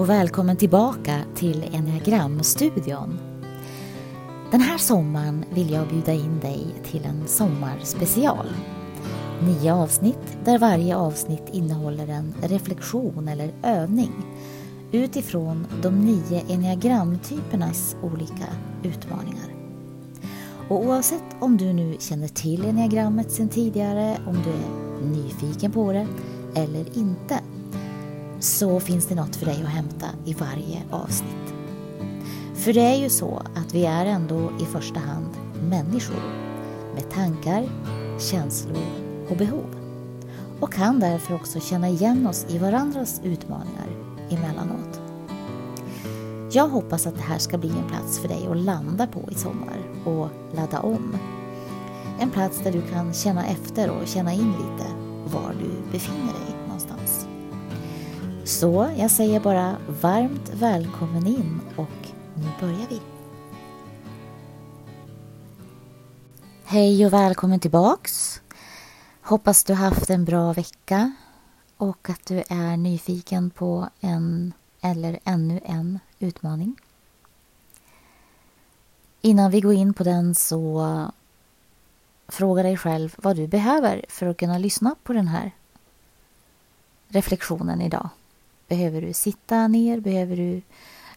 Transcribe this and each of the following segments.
och välkommen tillbaka till Enneagramstudion. Den här sommaren vill jag bjuda in dig till en sommarspecial. Nio avsnitt där varje avsnitt innehåller en reflektion eller övning utifrån de nio enneagramtypernas olika utmaningar. Och oavsett om du nu känner till enneagrammet sedan tidigare, om du är nyfiken på det eller inte så finns det något för dig att hämta i varje avsnitt. För det är ju så att vi är ändå i första hand människor med tankar, känslor och behov och kan därför också känna igen oss i varandras utmaningar emellanåt. Jag hoppas att det här ska bli en plats för dig att landa på i sommar och ladda om. En plats där du kan känna efter och känna in lite var du befinner dig. Så jag säger bara varmt välkommen in och nu börjar vi. Hej och välkommen tillbaks. Hoppas du haft en bra vecka och att du är nyfiken på en eller ännu en utmaning. Innan vi går in på den så fråga dig själv vad du behöver för att kunna lyssna på den här reflektionen idag. Behöver du sitta ner? Behöver du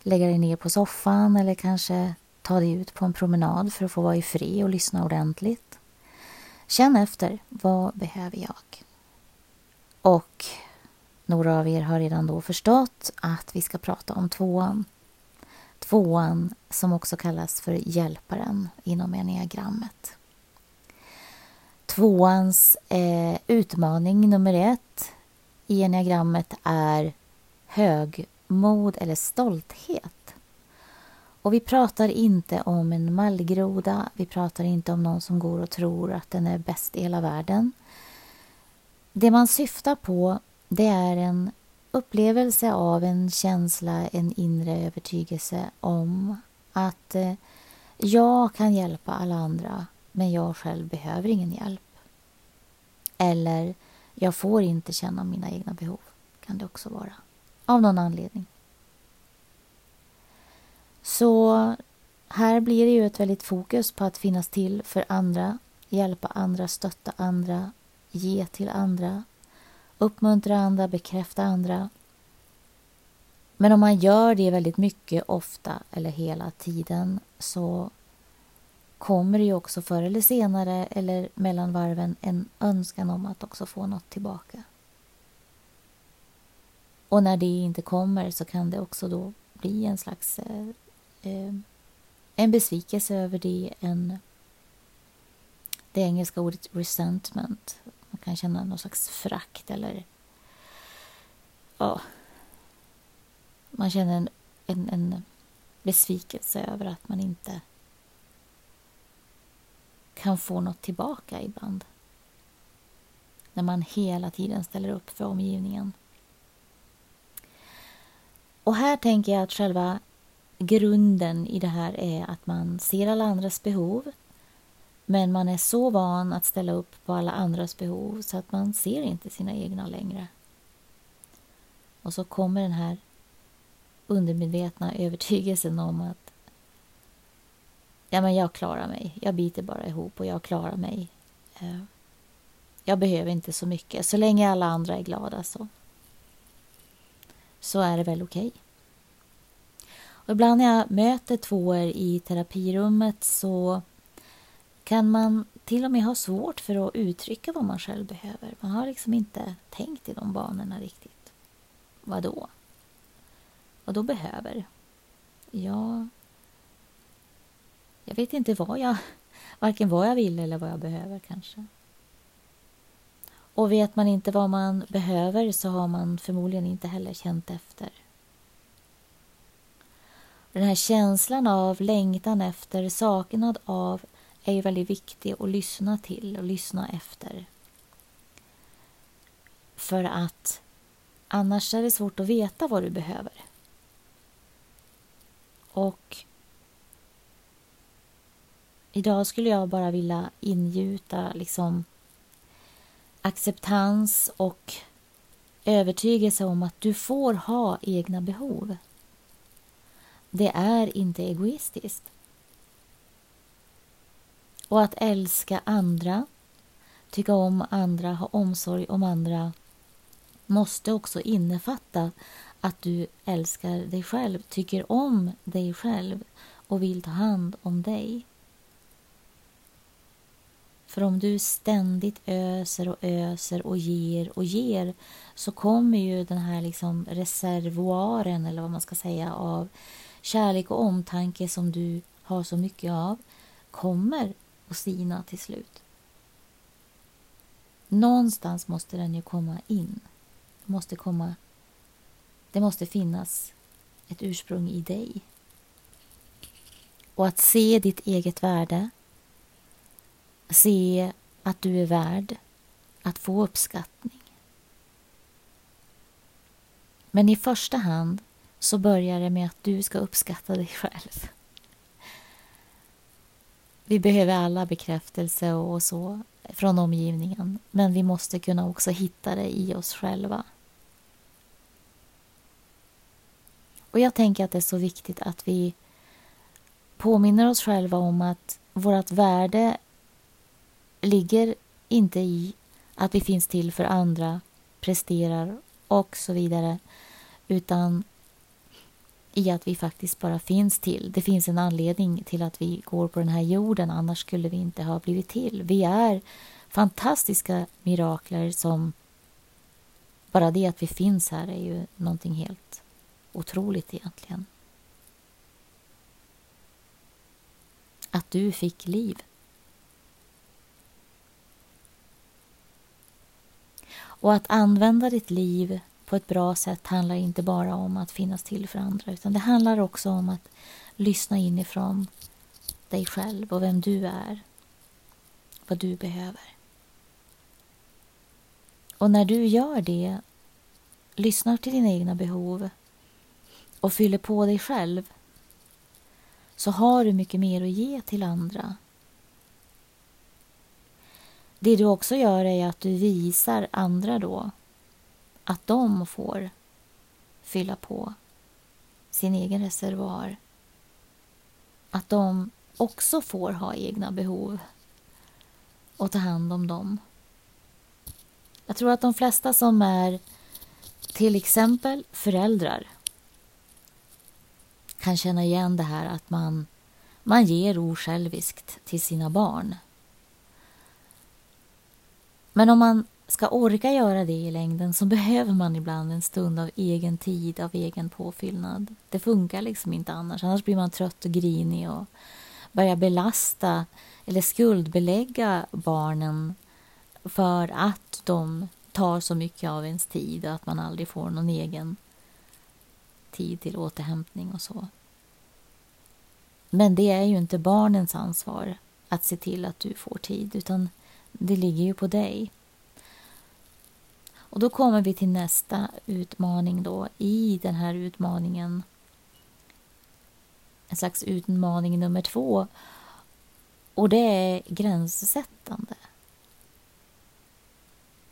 lägga dig ner på soffan eller kanske ta dig ut på en promenad för att få vara i fri och lyssna ordentligt? Känn efter. Vad behöver jag? Och några av er har redan då förstått att vi ska prata om tvåan. Tvåan som också kallas för hjälparen inom enneagrammet. Tvåans eh, utmaning nummer ett i enneagrammet är högmod eller stolthet. Och vi pratar inte om en mallgroda, vi pratar inte om någon som går och tror att den är bäst i hela världen. Det man syftar på det är en upplevelse av en känsla, en inre övertygelse om att eh, jag kan hjälpa alla andra men jag själv behöver ingen hjälp. Eller jag får inte känna mina egna behov, kan det också vara. Av någon anledning. Så här blir det ju ett väldigt fokus på att finnas till för andra, hjälpa andra, stötta andra, ge till andra, uppmuntra andra, bekräfta andra. Men om man gör det väldigt mycket, ofta eller hela tiden så kommer det ju också förr eller senare eller mellan varven en önskan om att också få något tillbaka. Och när det inte kommer så kan det också då bli en slags eh, eh, en besvikelse över det, en det engelska ordet resentment. Man kan känna någon slags frakt eller ja, man känner en, en, en besvikelse över att man inte kan få något tillbaka ibland. När man hela tiden ställer upp för omgivningen. Och här tänker jag att själva grunden i det här är att man ser alla andras behov men man är så van att ställa upp på alla andras behov så att man ser inte sina egna längre. Och så kommer den här undermedvetna övertygelsen om att ja, men jag klarar mig. Jag biter bara ihop och jag klarar mig. Eh, jag behöver inte så mycket. Så länge alla andra är glada så, så är det väl okej. Okay. Och ibland när jag möter tvåor i terapirummet så kan man till och med ha svårt för att uttrycka vad man själv behöver. Man har liksom inte tänkt i de banorna riktigt. Vad då? Vad då behöver? Ja, jag vet inte vad jag, varken vad jag vill eller vad jag behöver kanske. Och vet man inte vad man behöver så har man förmodligen inte heller känt efter. Den här känslan av längtan efter, saknad av är ju väldigt viktig att lyssna till och lyssna efter. För att annars är det svårt att veta vad du behöver. Och idag skulle jag bara vilja ingjuta liksom acceptans och övertygelse om att du får ha egna behov. Det är inte egoistiskt. Och att älska andra, tycka om andra, ha omsorg om andra måste också innefatta att du älskar dig själv, tycker om dig själv och vill ta hand om dig. För om du ständigt öser och öser och ger och ger så kommer ju den här liksom reservoaren, eller vad man ska säga, av kärlek och omtanke som du har så mycket av, kommer att sina till slut. Någonstans måste den ju komma in. Det måste komma... Det måste finnas ett ursprung i dig. Och att se ditt eget värde se att du är värd att få uppskattning. Men i första hand så börjar det med att du ska uppskatta dig själv. Vi behöver alla bekräftelse och så från omgivningen, men vi måste kunna också hitta det i oss själva. Och jag tänker att det är så viktigt att vi påminner oss själva om att vårt värde ligger inte i att vi finns till för andra, presterar och så vidare, utan i att vi faktiskt bara finns till. Det finns en anledning till att vi går på den här jorden, annars skulle vi inte ha blivit till. Vi är fantastiska mirakler som bara det att vi finns här är ju någonting helt otroligt egentligen. Att du fick liv. Och att använda ditt liv på ett bra sätt handlar inte bara om att finnas till för andra utan det handlar också om att lyssna inifrån dig själv och vem du är. Vad du behöver. Och när du gör det, lyssnar till dina egna behov och fyller på dig själv så har du mycket mer att ge till andra det du också gör är att du visar andra då att de får fylla på sin egen reservoar. Att de också får ha egna behov och ta hand om dem. Jag tror att de flesta som är till exempel föräldrar kan känna igen det här att man, man ger osjälviskt till sina barn. Men om man ska orka göra det i längden så behöver man ibland en stund av egen tid, av egen påfyllnad. Det funkar liksom inte annars. Annars blir man trött och grinig och börjar belasta eller skuldbelägga barnen för att de tar så mycket av ens tid och att man aldrig får någon egen tid till återhämtning och så. Men det är ju inte barnens ansvar att se till att du får tid utan det ligger ju på dig. Och då kommer vi till nästa utmaning då i den här utmaningen. En slags utmaning nummer två. Och det är gränssättande.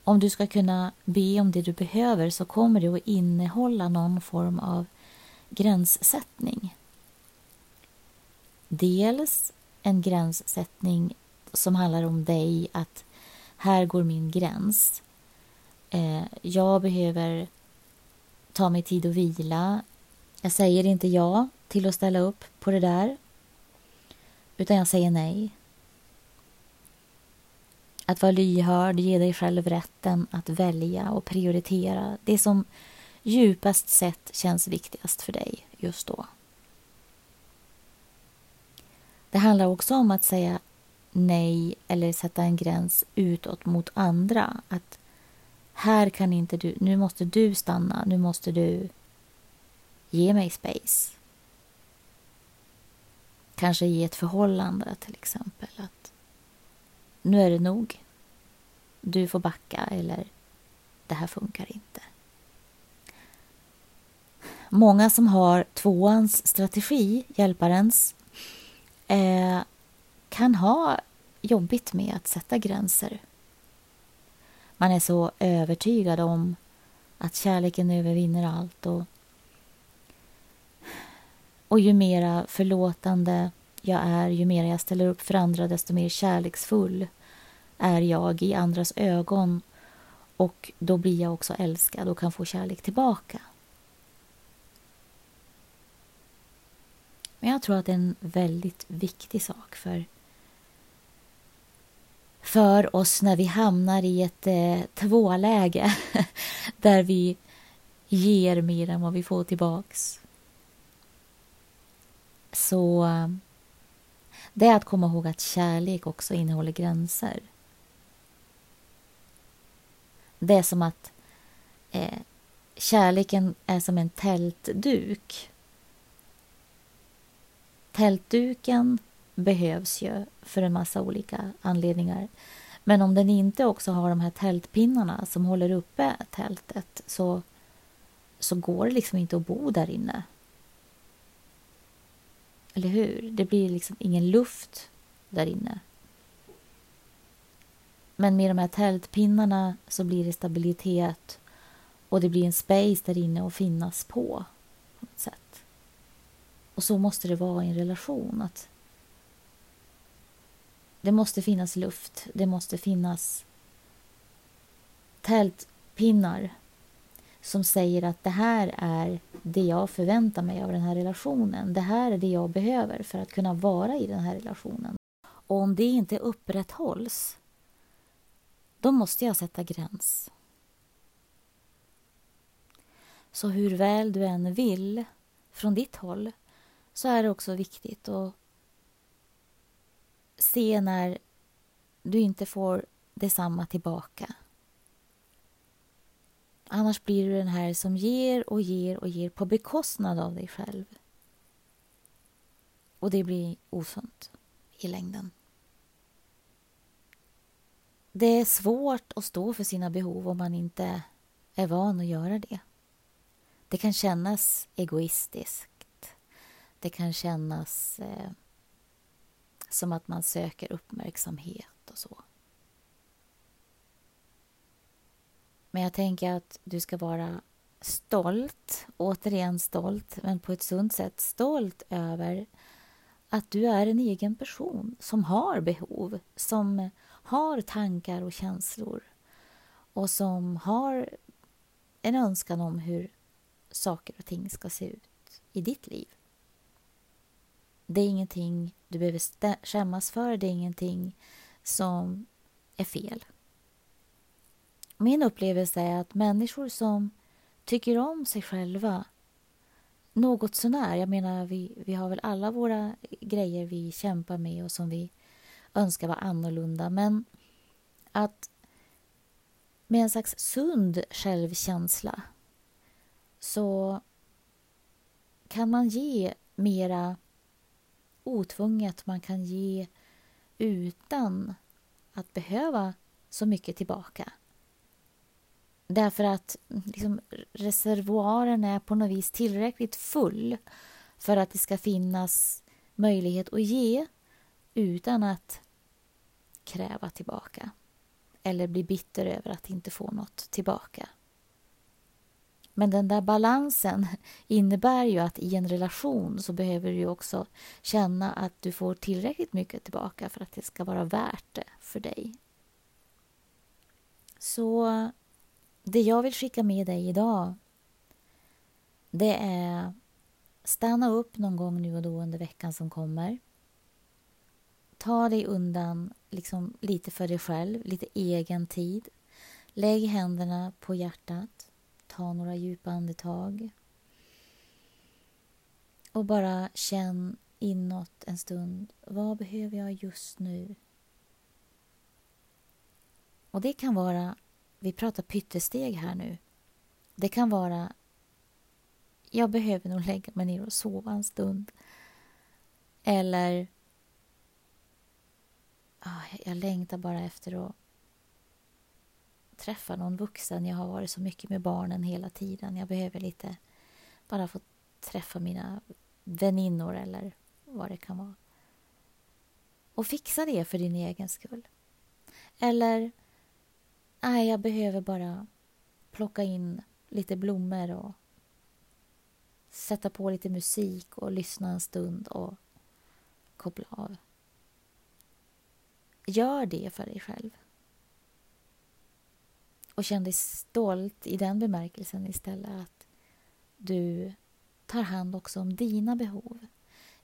Om du ska kunna be om det du behöver så kommer det att innehålla någon form av gränssättning. Dels en gränssättning som handlar om dig, att här går min gräns. Eh, jag behöver ta mig tid att vila. Jag säger inte ja till att ställa upp på det där, utan jag säger nej. Att vara lyhörd, ge dig själv rätten att välja och prioritera det som djupast sett känns viktigast för dig just då. Det handlar också om att säga nej eller sätta en gräns utåt mot andra. Att här kan inte du, nu måste du stanna, nu måste du ge mig space. Kanske i ett förhållande till exempel. Att nu är det nog. Du får backa eller det här funkar inte. Många som har tvåans strategi, hjälparens, eh, kan ha jobbigt med att sätta gränser. Man är så övertygad om att kärleken övervinner allt och, och ju mera förlåtande jag är, ju mer jag ställer upp för andra, desto mer kärleksfull är jag i andras ögon och då blir jag också älskad och kan få kärlek tillbaka. Men jag tror att det är en väldigt viktig sak för, för oss när vi hamnar i ett eh, tvåläge där vi ger mer än vad vi får tillbaks. Så eh, det är att komma ihåg att kärlek också innehåller gränser. Det är som att eh, kärleken är som en tältduk. Tältduken behövs ju för en massa olika anledningar. Men om den inte också har de här tältpinnarna som håller uppe tältet så, så går det liksom inte att bo där inne. Eller hur? Det blir liksom ingen luft där inne. Men med de här tältpinnarna så blir det stabilitet och det blir en space där inne att finnas på. på något sätt. Och så måste det vara i en relation. att det måste finnas luft. Det måste finnas tältpinnar som säger att det här är det jag förväntar mig av den här relationen. Det här är det jag behöver för att kunna vara i den här relationen. Och om det inte upprätthålls, då måste jag sätta gräns. Så hur väl du än vill från ditt håll så är det också viktigt att se när du inte får detsamma tillbaka. Annars blir du den här som ger och ger och ger på bekostnad av dig själv. Och det blir osunt i längden. Det är svårt att stå för sina behov om man inte är van att göra det. Det kan kännas egoistiskt. Det kan kännas eh, som att man söker uppmärksamhet och så. Men jag tänker att du ska vara stolt, återigen stolt, men på ett sunt sätt stolt över att du är en egen person som har behov, som har tankar och känslor och som har en önskan om hur saker och ting ska se ut i ditt liv. Det är ingenting du behöver skämmas för, det är ingenting som är fel. Min upplevelse är att människor som tycker om sig själva något sånär, jag menar vi, vi har väl alla våra grejer vi kämpar med och som vi önskar vara annorlunda, men att med en slags sund självkänsla så kan man ge mera otvunget, man kan ge utan att behöva så mycket tillbaka. Därför att liksom, reservoaren är på något vis tillräckligt full för att det ska finnas möjlighet att ge utan att kräva tillbaka eller bli bitter över att inte få något tillbaka. Men den där balansen innebär ju att i en relation så behöver du också känna att du får tillräckligt mycket tillbaka för att det ska vara värt det för dig. Så det jag vill skicka med dig idag det är stanna upp någon gång nu och då under veckan som kommer. Ta dig undan liksom lite för dig själv, lite egen tid. Lägg händerna på hjärtat. Ta några djupa andetag. Och bara känn inåt en stund. Vad behöver jag just nu? Och det kan vara vi pratar pyttesteg här nu. Det kan vara jag behöver nog lägga mig ner och sova en stund. Eller ah, jag längtar bara efter att träffa någon vuxen. Jag har varit så mycket med barnen hela tiden. Jag behöver lite bara få träffa mina väninnor eller vad det kan vara. Och fixa det för din egen skull. Eller nej, jag behöver bara plocka in lite blommor och sätta på lite musik och lyssna en stund och koppla av. Gör det för dig själv. Och känn dig stolt i den bemärkelsen istället att du tar hand också om dina behov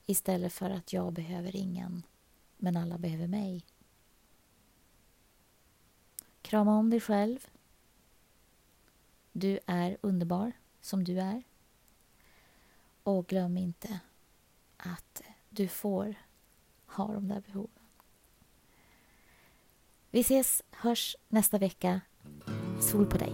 istället för att jag behöver ingen, men alla behöver mig. Krama om dig själv. Du är underbar som du är. Och glöm inte att du får ha de där behoven. Vi ses, hörs nästa vecka. Sol på dig.